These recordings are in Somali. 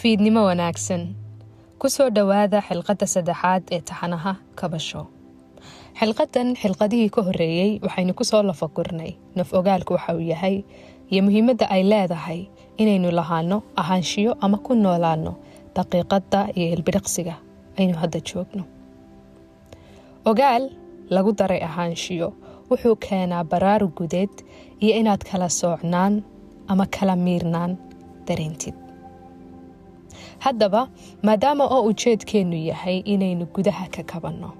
fiidnimo wanaagsan. Ku soo dhowaada xilqadda saddexaad ee taxanaha kabasho. Xilqadan xilqadihii ka horreeyey waxaynu ku soo lafagurnay naf ogaalku waxa uu yahay iyo muhiimadda ay leedahay inaynu lahaano ahaanshiyo ama ku noolaano daqiiqadda iyo hilbidhiqsiga aynu hadda joogno. Ogaal lagu daray ahaanshiyo wuxuu keenaa baraarug gudeed iyo inaad kala soocnaan ama kala miirnaan dareentid haddaba maadaama oo ujeedkeennu yahay inaynu gudaha ka kabanno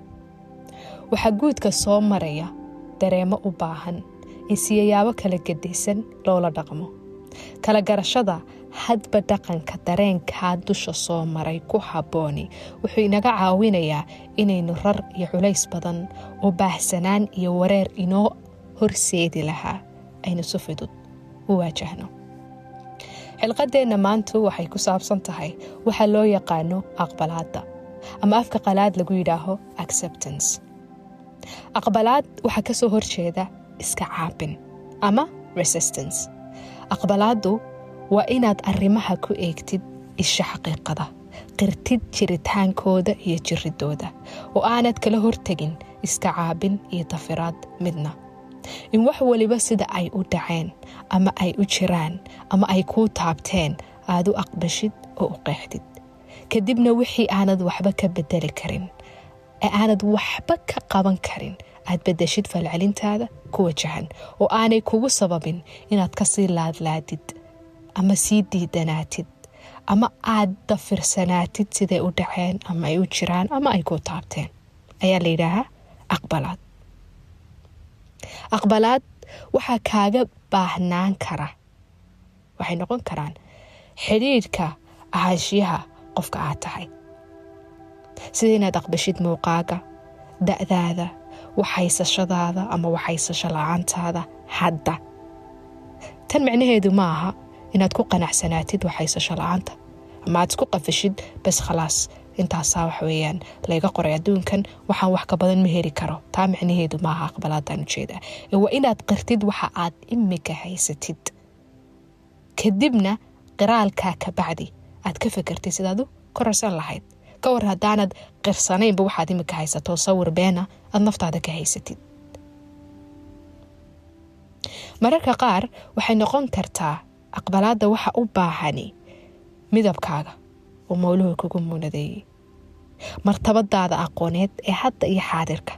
waxaa guudka soo maraya dareemo u baahan in siyayaabo kala gedaysan loola dhaqmo. Kala garashada hadba dhaqanka dareenkaa dusha soo maray ku habbooni wuxuu inaga caawinayaa inaynu rar iyo culays badan oo baahsanaan iyo wareer inoo horseedi lahaa. Aynu si fudud u waajahno xilqadeenna maantu waxay ku saabsan tahay waxa loo yaqaano aqbalaadda ama afka qalaad lagu yidhaaho acceptance. Aqbalaad waxaa ka soo horjeeda iska caabin ama resistance. Aqbalaaddu waa inaad arrimaha ku eegtid isha xaqiiqada qirtid jiritaankooda iyo jiridooda oo aanad kala hortegin iska caabin iyo dafiraad midna in wax waliba sida ay u dhaceen ama ay u jiraan ama ay kuu taabteen aad u aqbashid oo u qeexdid. Kadibna wixii aanad waxba ka bedeli karin ee aanad waxba ka qaban karin aad bedeshid falcelintaada ku wajahan oo aanay kugu sababin inaad ka sii laadlaadid ama sii diidanaatid ama aad dafirsanaatid siday u dhaceen ama ay u jiraan ama ay kuu taabteen. Ayaa la yidhaahaa aqbalaad aqbalaad waxaa kaaga baahnaan kara. Waxay noqon karaan xidhiidhka ahaanshiyaha qofka aad tahay. Sida inaad aqbashid muuqaaga da-daada waxhaysashadaada ama waxhaysasho la'aantaada hadda. Tan micnaheedu ma aha inaad ku qanacsanaatid waxhaysasho la'aanta ama aad isku qafashid bas khalaas intaasaa wax weeyaan layga qoray adduunkan waxaan wax ka badan ma heli karo. Taa micnaheedu maaha aqbalaadaan u jeedaa ee waa inaad qirtid waxa aad imika haysatid. Kadibna qiraalkaa ka bacdi aad ka fakertid sidaad u korarsan lahayd. Ka war haddaanad qirsanaynba waxaad imika haysato sawir beena aad naftaada ka haysatid. Mararka qaar waxay noqon kartaa aqbalaadda waxa u baahani midabkaaga oo mowluhu kugu muunadeeyey martabadaada aqooneed ee hadda iyo xaadirka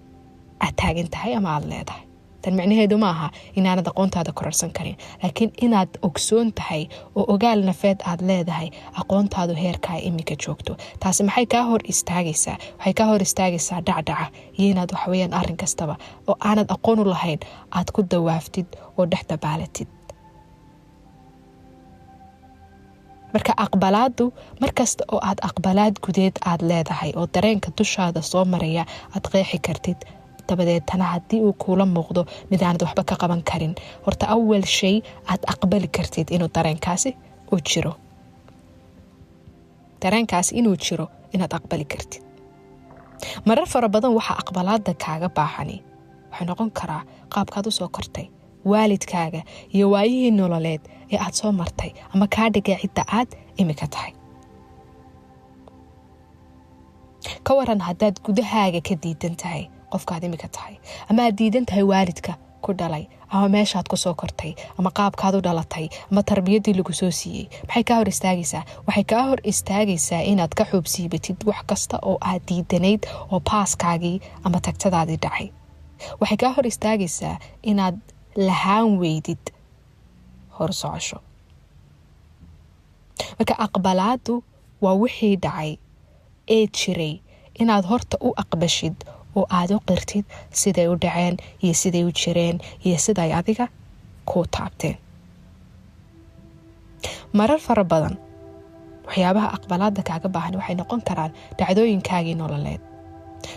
aad taagan tahay ama aada leedahay tan micnaheedu ma aha inaanad aqoontaada korarsan karin laakiin inaad ogsoon tahay oo ogaal nafeed aad leedahay aqoontaadu heerkaa imika joogto taasi maxay kaa hor istaagaysaa waxay kaa hor istaagaysaa dhacdhaca iyo inaad waxweyaan arrin kastaba oo aanad aqoon u lahayn aad ku dawaaftid oo dhex dabaalatid marka aqbalaadu markasta oo aad aqbalaad gudeed aad leedahay oo dareenka dushaada soo maraya aad qeexi kartid dabadeetana haddii uu kuula muuqdo mid aanad waxba ka qaban karin. Horta awal shay aad aqbali kartid inuu dareenkaasi u jiro. Dareenkaasi inuu jiro inaad aqbali kartid. Marar fara badan waxaa aqbalaada kaaga baahani waxay noqon karaa qaabkaad u soo kortay waalidkaaga iyo waayihii nololeed ee aad soo martay ama kaa dhigay cidda aad imika tahay. Ka waran haddaad gudahaaga ka diidan tahay qofkaad imika tahay. Ama aad diidan tahay waalidka ku dhalay ama meeshaad ku soo kortay ama qaabkaad u dhalatay ama tarbiyaddii lagu soo siiyey. Maxay kaa hor istaagaysaa? Waxay kaa hor istaagaysaa inaad ka xuubsiibatid wax kasta oo aad diidanayd oo baaskaagii ama tagtadaadii dhacay. Waxay kaa hor istaagaysaa inaad lahaan weydid hor socosho marka aqbalaadu waa wixii dhacay ee jiray inaad horta u aqbashid oo aada u qirtid siday u dhaceen iyo siday u jireen iyo siday adiga kuu taabteen. Marar fara badan waxyaabaha aqbalaada kaaga baahan waxay noqon karaan dhacdooyinkaagii nololeed.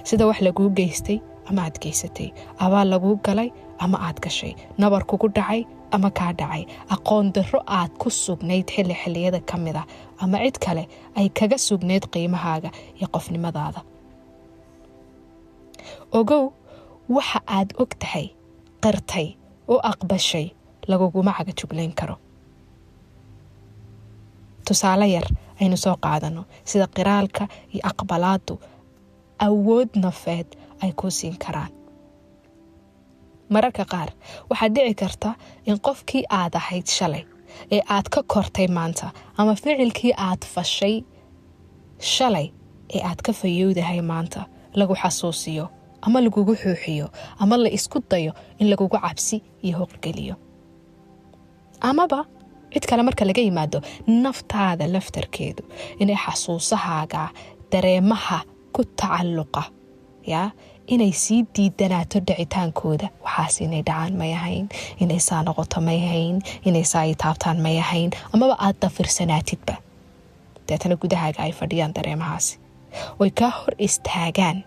Sida wax laguu geystay ama aad geysatay abaal laguu galay ama aad gashay nabar kugu dhacay ama kaa dhacay. Aqoon darro aad ku sugnayd xilli xilliyada ka mid ah ama cid kale ay kaga sugnayd qiimahaaga iyo qofnimadaada. Ogow waxa aad og tahay qirtay oo aqbashay laguguma caga juglayn karo. Tusaale yar aynu soo qaadano sida qiraalka iyo aqbalaadu awood nafeed ay kuu siin karaan mararka qaar waxaad dhici karta in qofkii aad ahayd shalay ee aad ka kortay maanta ama ficilkii aad fashay shalay ee aad ka fayowdahay maanta lagu xasuusiyo ama lagugu xuuxiyo ama la isku dayo in lagugu cabsi iyo hoqgeliyo amaba cid kale marka laga yimaado naftaada laftarkeedu inay xasuusahaaga dareemaha ku tacalluqa yaa inay sii diidanaato dhicitaankooda waxaas inay dhacaan may ahayn. Inay saa noqoto may ahayn. Inay saa i taabtaan may ahayn. Amaba aad dafirsanaatidba deetana gudahaaga ay fadhiyaan dareemahaasi. Oy kaa hor istaagaan.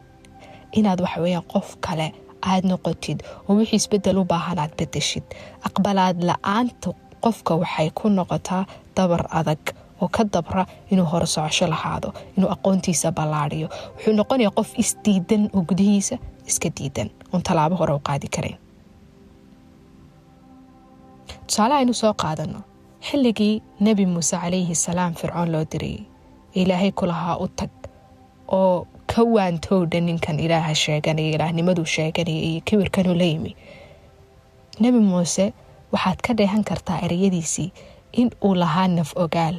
Inaad waxaweyaan qof kale aad noqotid oo wixii isbeddel u baahan aad bedeshid aqbalaad la'aanta qofka waxay ku noqotaa dabar adag oo ka dabra inuu hore socosho lahaado inuu aqoontiisa ballaadiyo wuxuu noqonayaa qof isdiidan oo gudihiisa iska diidan. Oon tallaabo hore u qaadi karayn tusaale aynu soo qaadano xilligii nebi muuse calayhi salaam fircoon loo dirayay ilaahay ku lahaa u tag oo ka waantowdha ninkan ilaaha sheeganaya ilaahnimaduu sheeganaya iyo kibirkanuu la yimi. Nebi muuse waxaad ka dheehan kartaa ereyadiisii in uu lahaa naf ogaal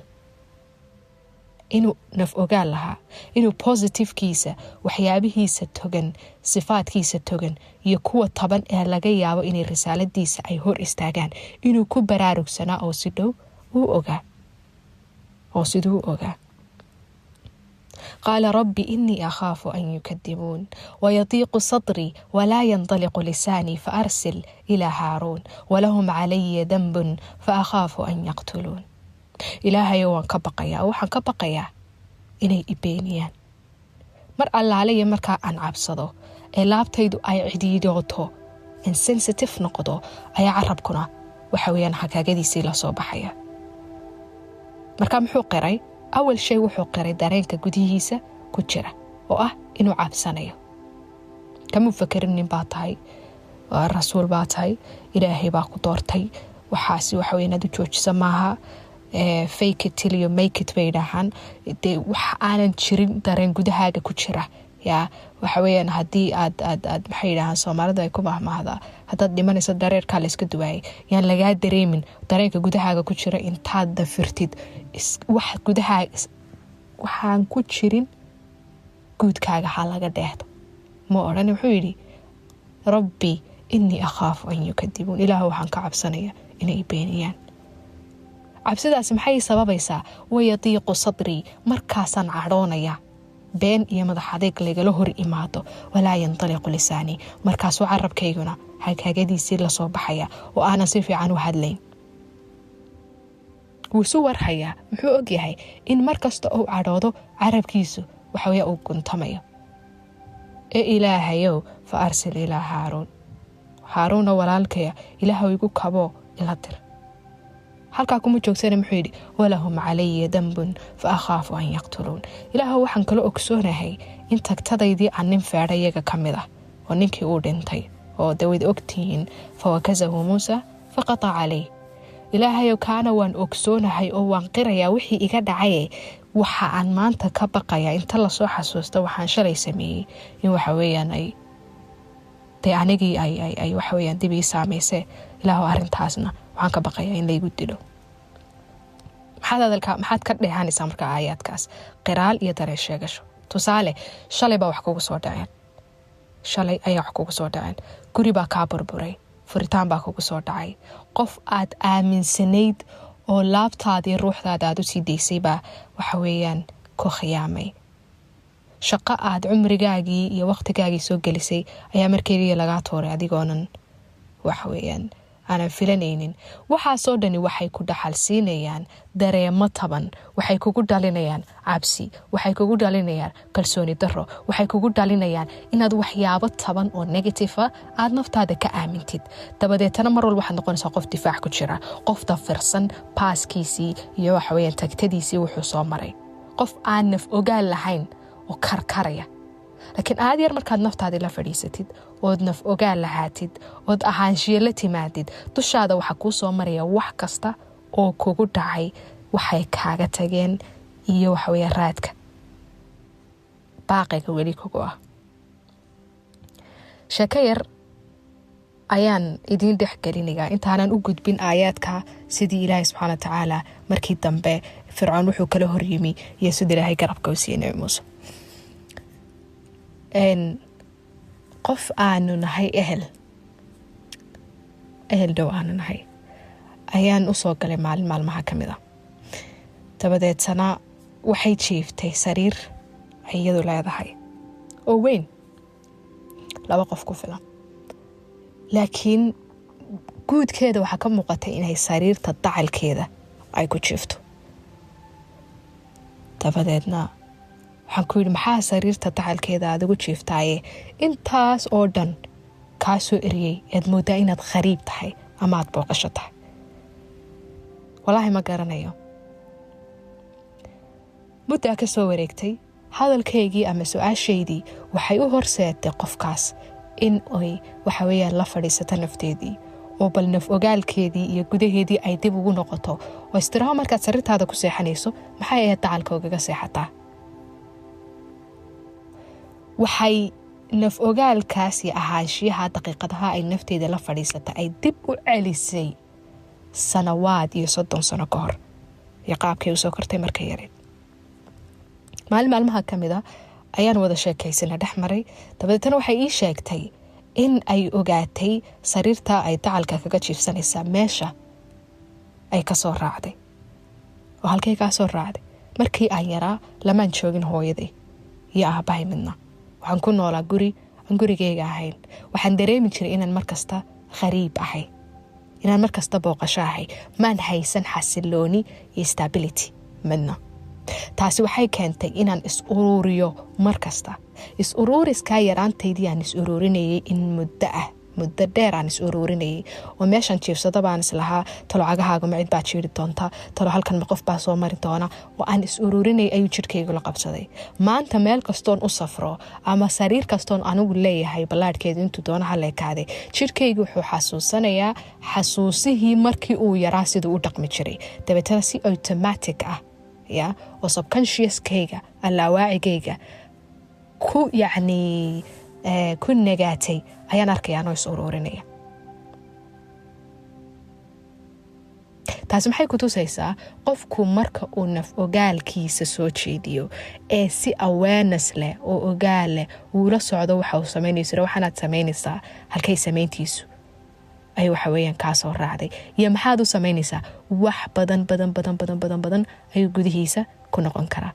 inuu naf ogaal lahaa inuu positifkiisa waxyaabihiisa togan sifaadkiisa togan iyo kuwa taban ee laga yaabo inay risaaladiisa ay hor istaagaan. Inuu ku baraarugsanaa oo si dhow uu ogaa oo siduu u ogaa qaala rabbi inii akhaafu an yukadibuun wayadiiqu sadrii walaa yandaliqu lisaanii faarsil ilaa haaruun walahum calaya danbun faakhaafu an yaqtuluun ilaahayo waan ka baqayaa waxaan ka baqayaa inay ibeeniyaan mar allaaliya markaa aan cabsado ee laabtaydu ay cidhiidooto in sensitive noqdo ayaa carabkuna waxa weyaan hagaagadiisii la soo baxaya. Markaa muxuu qiray? Awal shay wuxuu qiray dareenka gudihiisa ku jira oo ah inuu cabsanayo. Kamuu fakerin nin baa tahay rasuul baa tahay ilaahay baa ku doortay. Waxaasi waxawe inaad u joojisa maaha faketil makit bay dhahaan. Dee wax aanan jirin dareen gudahaaga ku jira yaa waxaweyaan haddii aad aad aad maxay yidhahaan soomaalida ay ku mahmahdaa haddaad dhimanayso dareerkaa la iska duwaayay yaan lagaa dareemin dareenka gudahaaga ku jira intaad dafirtid. Wax gudahaaga waxaan ku jirin guudkaaga ha laga dheehdo ma odhan wuxuu yidhi rabbi inii akhaafu an yukadibuun ilaah waxaan ka cabsanaya inay beeniyaan cabsidaas maxay sababaysaa? Wayadiiqu sadrii markaasaan cadhoonaya. Been iyo madax adeeg lagala hor imaado. Walaa yandaliqu lisaanii markaasuu carabkayguna hagaagadiisii la soo baxaya oo aanan si fiican u hadlayn. Wuu isu warhayaa. Muxuu ogyahay in mar kasta uu cadhoodo carabkiisu waxawey uu guntamayo. Ee ilaahayow fa arsil ilaa haaruun. Haaruuna walaalkaya ilaahw igu kaboo ila dir halkaa kuma joogsana muxuu yidhi walahum calaya danbun fa akhaafu an yaqtuluun ilaahu waxaan kala ogsoonahay in tagtadaydii aan nin feedha iyaga ka mid ah oo ninkii uu dhintay oo dawayd ogtihiin fawakasahu muusa faqata caleyh ilaahayow kaana waan ogsoonahay oo waan qirayaa wixii iga dhacaye waxa aan maanta ka baqayaa inta la soo xasuusta waxaan shalay sameeyey in waxaweyaan ay dee anigii ay waxaweyaan dib saamayse ilaahu arrintaasna waxaan ka baqayaa in laygu dilo. Maxaad ka dheehanaysaa marka aayaadkaas? Qiraal iyo dareen sheegasho. Tusaale shalay baa wax kugu soo dhaceen. Shalay ayaa wax kugu soo dhaceen. Guri baa kaa burburay. Furitaan baa kugu soo dhacay. Qof aad aaminsanayd oo laabtaadii ruuxdaada aad u sii daysay baa waxa weeyaan ku khiyaamay. Shaqo aad cumrigaagii iyo wakhtigaagii soo gelisay ayaa markeediya lagaa tuuray adigoonan waxa weeyaan aanan filanaynin. Waxaasoo dhani waxay ku dhaxal siinayaan dareemo taban waxay kugu dhalinayaan cabsi waxay kugu dhalinayaan kalsooni daro waxay kugu dhalinayaan inaad waxyaabo taban oo negatifa aad naftaada ka aamintid. Dabadeetana mar walba waxaad noqonaysaa qof difaac ku jira qof dafirsan baaskiisii iyo waxaweyaan tagtadiisii wuxuu soo maray. Qof aan naf ogaal lahayn oo karkaraya laakiin aad yar markaad naftaadii la fadhiisatid ood naf ogaal lahaatid ood ahaanshiyo la timaadid dushaada waxaa kuu soo maraya wax kasta oo kugu dhacay waxay kaaga tageen iyo waxaweeye raadka baaqiga weli kugu ah sheeko yar ayaan idiin dhex gelinayaa intaanan u gudbin aayaadka sidii ilaahay subxaana wa markii dambe fircoon wuxuu kala horyimi iyo sida ilaahay garabka u siiyey muuse qof aanu nahay ehel. Ehel dhow aanu nahay. Ayaan u soo galay maalin maalmaha ka mid a dabadeedna waxay jiiftay sariir ay iyadu leedahay. Oo weyn. Laba qof ku filan. Laakiin guudkeeda waxaa ka muuqatay inay sariirta dacalkeeda ay ku jiifto. Dabadeedna waxaan ku yidhi maxaa sariirta dacalkeeda aad ugu jiiftaaye? Intaas oo dhan kaa soo eriyey ead mooddaa inaad khariib tahay ama aad booqasho tahay. Walaahi ma garanayo. Muddaa ka soo wareegtay hadalkaygii ama su'aashaydii waxay u horseetay qofkaas in ay waxa weeyaan la fadhiisato nafteedii oo bal naf ogaalkeedii iyo gudaheedii ay dib ugu noqoto. Oo istiraho markaad sariirtaada ku seexanayso maxay ahayd dacalka ogaga seexataa waxay naf ogaalkaas iyo ahaanshiyaha daqiiqadaha ay nafteeda la fadhiisata ay dib u celisay sanawaad iyo soddon sano ka hor. Iyo qaabkay u soo kortay markay yareed. Maalin maalmaha ka mid a ayaan wada sheekaysana dhex maray. Dabadeetna waxay ii sheegtay in ay ogaatay sariirta ay dacalka kaga jiifsanaysaa meesha ay ka soo raacday. Oo halkay kaa soo raacday? Markii aan yaraa lamaan joogin hooyaday iyo aabbahay midna waxaan ku noolaa guri aan gurigeyga ahayn. Waxaan dareemi jiray inaan markasta khariib ahay inaan markasta booqasho ahay. Maan haysan xasilooni iyo stability midna. Taasi waxay keentay inaan is uruuriyo mar kasta. Is uruuriskaa yaraantaydii aan is uruurinayay in muddo ah muddo dheer aan is uruurinayay oo meeshaan jiifsado baan islahaa talo cagahaaga ma cid baa jiiri doonta talo halkan qof baa soo mari doona oo aan is uruurinayay ayuu jirhkaygu la qabsaday. Maanta meel kastoon u safro ama sariir kastoon anigu leeyahay ballaadhkeedu intuu doona haleekaaday jirhkaygu wuxuu xasuusanayaa xasuusihii markii uu yaraa siduu u dhaqmi jiray. Dabeetana si automatic ah ya oo subconsciouskayga allawaacigayga ku yacnii ku nagaatay ayaan arkaya anoo is uruurinaya taasi maxay ku tusaysaa? Qofku marka uu naf ogaalkiisa soo jeediyo ee si awareness leh oo ogaal leh uula socdo waxa uu samaynayso waxaanaad samaynaysaa halkay samayntiisu ay waxa weeyaan kaa soo raacday. Iyo maxaad u samaynaysaa wax badan badan badan badan badan badan ayuu gudihiisa ku noqon karaa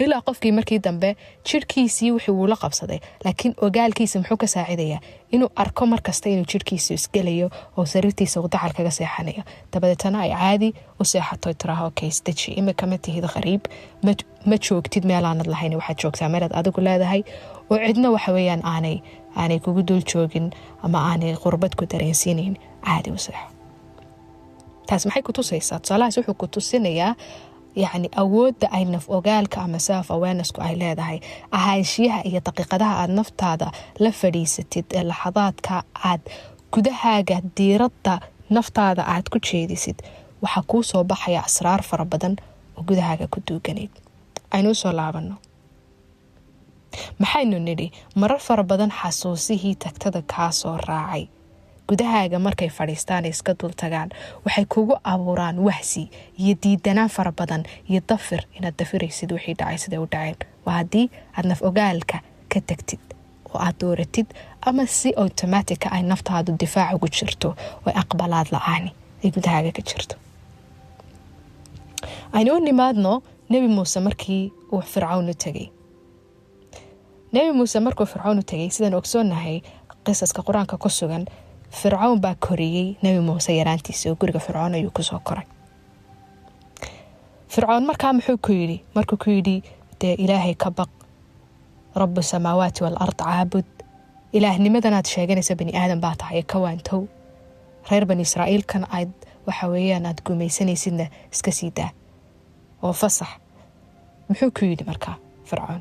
ilaa qofkii markii dambe jirhkiisii wixii la qabsaday. Laakiin ogaalkiisa muxuu ka saacidayaa inuu arko markasta inuu jirhkiisu isgelayo oo sariirtiisa uu dacal kaga seexanayo. Dabadeetana ay caadi u seexato tiraaho kaysdeji imika ma tihid khariib ma joogtid meelaanad lahayn waxaad joogtaa meelaad adigu leedahay? Oo cidna waxa weeyaan aanay aanay kugu dul joogin ama aanay qurbad ku dareensiinayn caadi u seexo. Taas maxay ku tusaysaa? Tusaalahaas wuxuu ku tusinayaa yacni awoodda ay naf ogaalka ama self awarenessku ay leedahay ahaanshiyaha iyo daqiiqadaha aad naftaada la fadhiisatid ee laxadaadka aad gudahaaga diiradda naftaada aad ku jeedisid waxaa kuu soo baxaya asraar fara badan oo gudahaaga ku duuganayd aynuu soo laabano maxaynu nidhi marar fara badan xasuusihii tagtada kaa soo raacay gudahaaga markay fadhiistaan iska dul tagaan waxay kugu abuuraan wahsi iyo diidanaan fara badan iyo dafir. Inaad dafiraysid wixii dhacay siday u dhaceen. Waa haddii aad naf ogaalka ka tagtid oo aad dooratid ama si automatica ay naftaadu difaac ugu jirto oo aqbalaad la'aani ay gudahaaga ka jirto. Aynu u nimaadno nebi muuse markii uu fircawn u tegay nebi muuse markuu fircawn u tegay sidaan ogsoonahay qisaska qur'aanka ku sugan fircawn baa koriyey nebi muuse yaraantiisa oo guriga fircoon ayuu ku soo koray. Fircoon markaa muxuu ku yidhi? Markuu ku yidhi dee ilaahay ka baq rabu samaawaati waalard caabud. Ilaahnimadanaad sheeganaysa bani aadan baa tahay ka waantow. Reer bani israa'iilkan aad waxa weeyaan aad gumaysanaysidna iska sii daa. Oo fasax. Muxuu ku yidhi markaa fircoon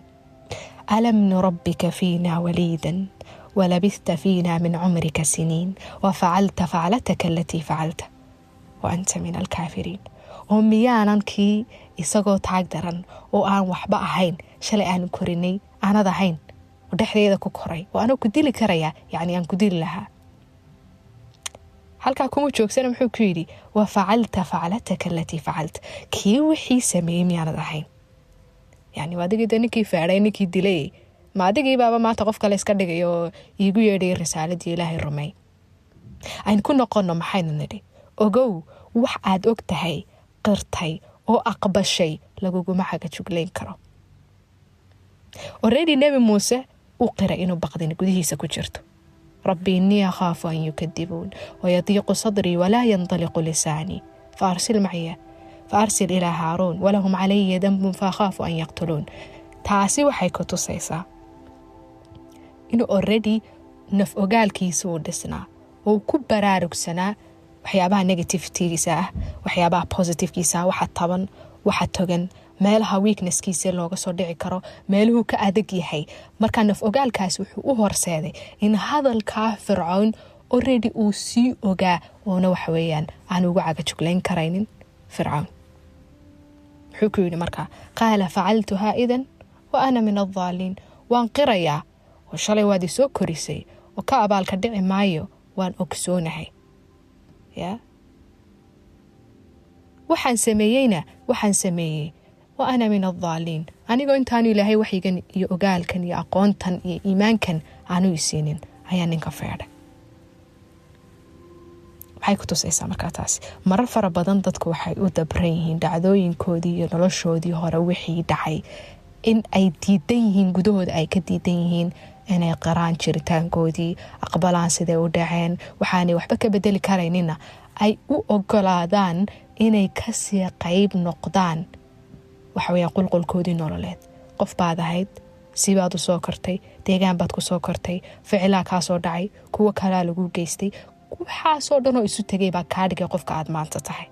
alam nurabbika fiina waliidan walabista fiina min cumrika siniin wafacalta faclataka alatii facalta wa anta min alkaafiriin oo miyaanan kii isagoo taag daran oo aan waxba ahayn shalay aanu korinay aanad ahayn oo dhexdeeda ku koray oo anoo ku dili karaya yacni aan ku dili lahaa halkaa kuma joogsana muxuu ku yidhi wa facalta faclataka alatii facalta kii wixii sameeyey miyaanad ahayn yani adigii de ninkii faadhay ninkii dilay ma adigii baaba maanta qof kale iska dhigay oo iigu yeedhay risaaladii ilaahay rumey aynu ku noqonno maxaynu nidhi? Ogow wax aad og tahay qirtay oo aqbashay laguguma xaga juglayn karo. Oredi nebi muuse uu qiray inuu baqdin gudihiisa ku jirto. Rabbi innii akhaafu an yukadibuun wayadiiqu sadrii walaa yandaliqu lisaanii faarsil macya faarsil ilaa haaruun walahum calaya dambun faakhaafu an yaqtuluun taasi waxay ku tusaysaa inuu oredi naf ogaalkiisa uu dhisnaa oo ku baraarugsanaa waxyaabaha negativitigiisa ah waxyaabaha positivkiisa ah waxa taban waxa togan meelaha weaknesskiisa looga soo dhici karo meeluhuu ka adag yahay. Markaa naf ogaalkaas wuxuu u horseeday in hadalkaa fircown oredi uu sii ogaa oona waxaweyaan aan ugu cagajuglayn karaynin fircown. Wuxuu ku yidhi markaa qaala facaltuhaa idan wa ana min addaaliin. Waan qirayaa oo shalay waad isoo korisay oo ka abaalka dhici maayo waan ogsoonahay ya? Waxaan sameeyeyna waxaan sameeyey. Wa ana min addaaliin. Anigoo intaanu ilaahay waxyigan iyo ogaalkan iyo aqoontan iyo iimaankan aanu isiinin ayaa ninka feedhay. Maxay ku tusaysaa markaa taasi marar fara badan dadku waxay u dabran yihiin dhacdooyinkoodii iyo noloshoodii hore wixii dhacay. In ay diidan yihiin gudahooda ay ka diidan yihiin inay qaraan jiritaankoodii aqbalaan siday u dhaceen waxaanay waxba ka bedeli karaynina ay u ogolaadaan inay ka sii qayb noqdaan waxaweya qulqulkoodii nololeed. Qof baad ahayd sibaad u soo kortay deegaan baad ku soo kortay ficilaa kaa soo dhacay kuwo kalaa lagu geystay waxaasoo dhanoo isu tegay baa kaa dhigay qofka aad maanta tahay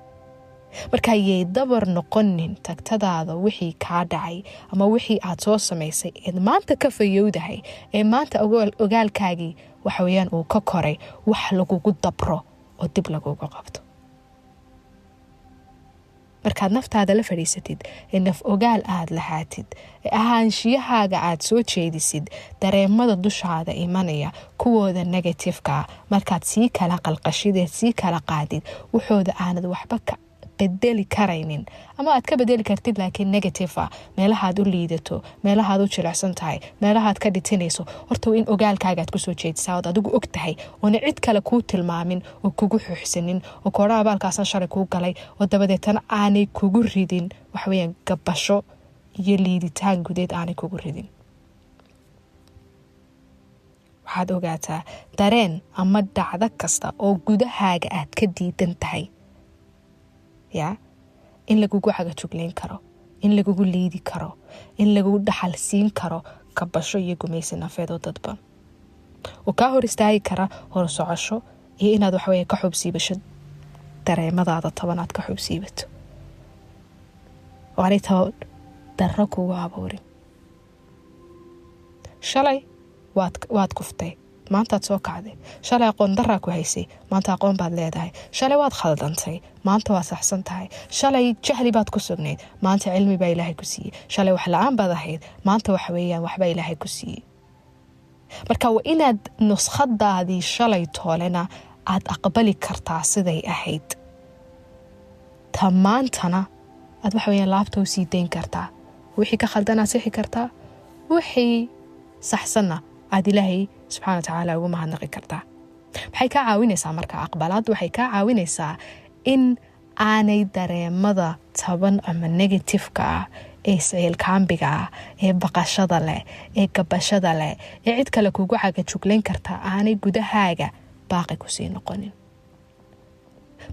marka yay dabar noqonin tagtadaada wixii kaa dhacay ama wixii aad soo samaysay eed maanta ka fayowdahay ee maanta ogaalkaagii waxaweyaan uu ka koray wax lagugu dabro oo dib lagugu qabto. Markaad naftaada la fadhiisatid ee naf ogaal aad lahaatid ee ahaanshiyahaaga aad soo jeedisid dareemada dushaada imanaya kuwooda negatifeka markaad sii kala qalqashideed sii kala qaadid waxooda aanad waxba ka bedeli karaynin. Ama aad ka bedeli kartid laakiin negative ah. Meelahaad u liidato meelahaad u jilicsan tahay meelahaad ka dhitinayso. Horta in ogaalkaagaad ku soo jeedisaa ood adigu og tahay. Oona cid kale kuu tilmaamin oo kugu xuuxsanin oo koodha abaalkaasan shalay kuu galay oo dabadeetana aanay kugu ridin. Waxaweyaan gabasho iyo liiditaan gudeed aanay kugu ridin. Waxaad ogaataa dareen ama dhacdo kasta oo gudahaaga aad ka diidan tahay ya? In lagugu cagajuglayn karo. In lagugu liidi karo. In lagugu dhaxal siin karo. Kabasho iyo gumaysi nafeed oo dadban oo kaa hor istaagi kara hor socosho iyo inaad waxaweye ka xubsiibasho dareemadaada toban aad ka xubsiibato oo aanay taba darro kugu abuurin shalay waad kuftay maantaad soo kacday shalay aqoon daraa ku haysay maanta aqoon baad leedahay. Shalay waad khaldantay maanta waad saxsan tahay shalay jahli baad ku sugnayd. Maanta cilmi baa ilaahay ku siiyey. Shalay wax la'aan baad ahayd. Maanta waxa weeyaan waxbaa ilaahay ku siiyey. Marka waa inaad nuskhadaadii shalay toolena aad aqbali kartaa siday ahayd. Ta maantana aad weyaan laabta u sii dayn kartaa. Wixii ka khaldanaad sixi kartaa. Wixii saxsanna aad ilaahay subxana wa tacaala ugu mahadnaqi kartaa maxay kaa caawinaysaa marka aqbalaad waxay kaa caawinaysaa in aanay dareemada taban ama negatifeka ah ee siciilkaambiga ah ee baqashada leh ee gabashada leh ee cid kale kugu cagajuglayn kartaa aanay gudahaaga baaqi ku sii noqonin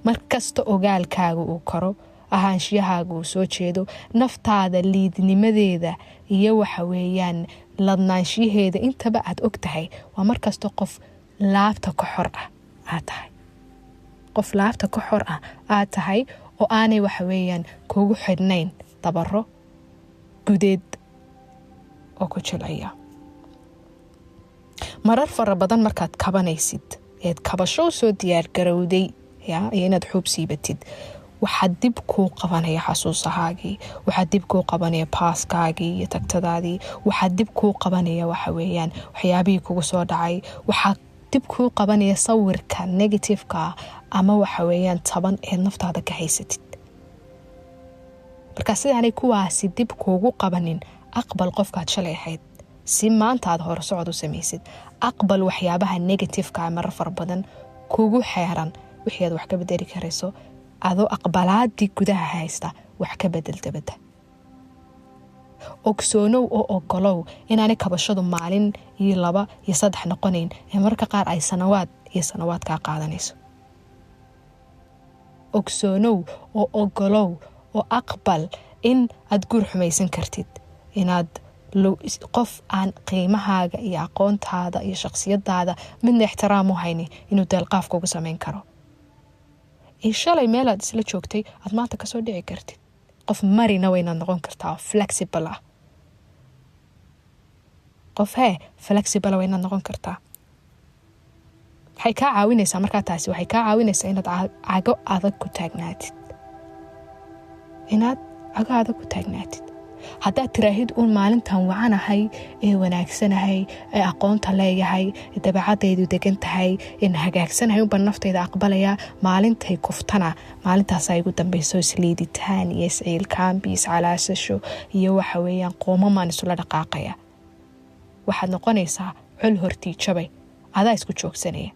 mar kasta ogaalkaaga uu koro ahaanshiyahaaga uu soo jeedo naftaada liidnimadeeda iyo waxa weeyaan ladnaanshiyaheeda intaba aad og tahay waa markasta qof laabta ka xor ah aad tahay. Qof laabta ka xor ah aad tahay oo aanay waxa weeyaan kugu xidhnayn dabaro gudeed oo ku jilciya marar fara badan markaad kabanaysid eed kabasho soo diyaargarowday ya iyo inaad xuub siibatid waxaa dib kuu qabanaya xasuusahaagii waxaa dib kuu qabanaya baaskaagii iyo tagtadaadii waxaa dib kuu qabanaya waxa weeyaan waxyaabihii kugu soo dhacay waxaa dib kuu qabanaya sawirka negativeka ama waxa weeyaan taban eed naftaada ka haysatid. Marka sidaanay kuwaasi dib kuugu qabanin aqbal qofkaad shalay ahayd si maanta aad hore socod u samaysid aqbal waxyaabaha negativeka marar fara badan kugu xeeran wixii aad wax ka bedeli karayso adoo aqbalaadii gudaha haysta wax ka bedel dabadda ogsoonow oo ogolow inaanay kabashadu maalin iyo laba iyo saddex noqonayn ee mararka qaar ay sanawaad iyo sanawaad kaa qaadanayso. Ogsoonow oo ogolow oo aqbal in aad guur xumaysan kartid inaad qof aan qiimahaaga iyo aqoontaada iyo shaqsiyadaada midna ixtiraam u hayni inuu deelqaaf kugu samayn karo shalay meelaad isla joogtay aad maanta ka soo dhici kartid. Qof marina waynaad noqon kartaa flexible ah. Qof hee flexible waynaad noqon kartaa. Waxay kaa caawinaysaa markaa taasi waxay kaa caawinaysaa inaad cago adag ku taagnaatid. Inaad cago adag ku taagnaatid haddaad tiraahid uun maalintan wacanahay ee wanaagsanahay ee aqoonta leeyahay ee dabeecadaydu degan tahay een hagaagsanahay unbaan naftayda aqbalaya maalintay kuftana. Maalintaasaa igu dambayso isliiditaan iyo isciilkaambi iscalaasasho iyo waxa weeyaan qoomamaan isula dhaqaaqaya. Waxaad noqonaysaa col hortii jabay. Adaa isku joogsanaya.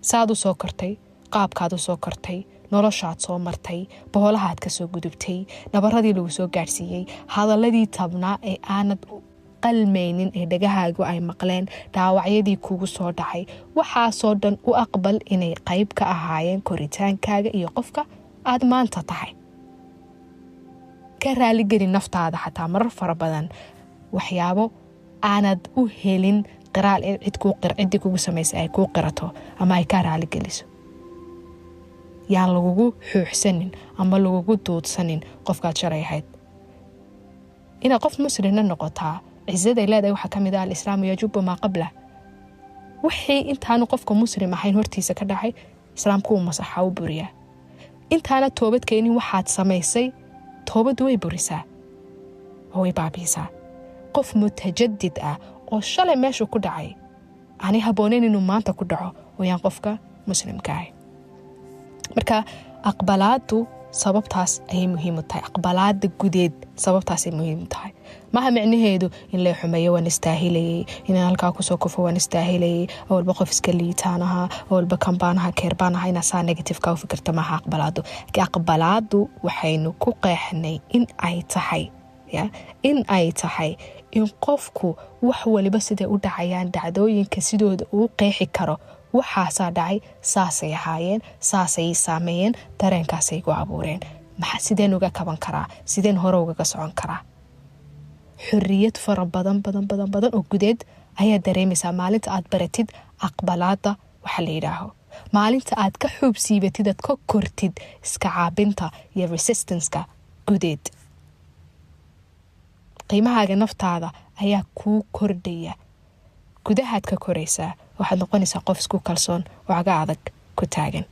Saad u soo kortay qaabkaad u soo kortay noloshaad soo martay boholahaad ka soo gudubtay nabaradii lagu soo gaadhsiiyey hadaladii tabnaa ee aanad qalmaynin ee dhagahaagu ay maqleen dhaawacyadii kugu soo dhacay. Waxaasoo dhan u aqbal inay qayb ka ahaayeen koritaankaaga iyo qofka aad maanta tahay. Ka raaligeli naftaada xataa marar fara badan. Waxyaabo aanad u helin qiraal ciddii kugu samaysa ay kuu qirato ama ay kaa raaligeliso yaan lagugu xuuxsanin ama lagugu duudsanin qofkaad shalay ahayd. Inaad qof muslimna noqotaa cisaday leedahay waxaa ka mid ah alislaamu yajubu maa qablah wixii intaanu qofka muslim ahayn hortiisa ka dhacay islaamku uu masaxa u buriyaa. Intaana toobad keenin waxaad samaysay toobaddu way burisaa. Oo way baabiisaa. Qof mutajadid ah oo shalay meeshu ku dhacay aanay habbooneyn inuu maanta ku dhaco wayaan qofka muslimka ahay marka aqbalaadu sababtaas ayay muhiim u tahay. Aqbalaada gudeed sababtaasay muhiim tahay. Maha micnaheedu? In lee xumeeyo waan istaahilayey inaan halkaa ku soo kufo waan istaahilayey awalba qof iska liitaanaha awalba kambaanaha keerbaanaha inaa saa negativeka u fikirta maha aqbalaadu? Aqbalaadu waxaynu ku qeexnay in ay tahay in ay tahay in qofku wax waliba siday u dhacayaan dhacdooyinka sidooda uu qeexi karo waxaasaa dhacay saasay ahaayeen saasay saameeyeen dareenkaasay gu abuureen. Sideen uga kaban karaa? Sideen hore ugaga socon karaa? Xoriyad fara badan badan badan badan oo gudeed ayaa dareemaysaa maalinta aad baratid aqbalaada waxa la yidhaaho. Maalinta aad ka xuub siibatid aad ka kortid iska caabinta iyo resistanceka gudeed. Qiimahaaga naftaada ayaa kuu kordhaya. Gudahaad ka koraysaa waxaad noqonaysaa qof isku kalsoon oo caga adag ku taagan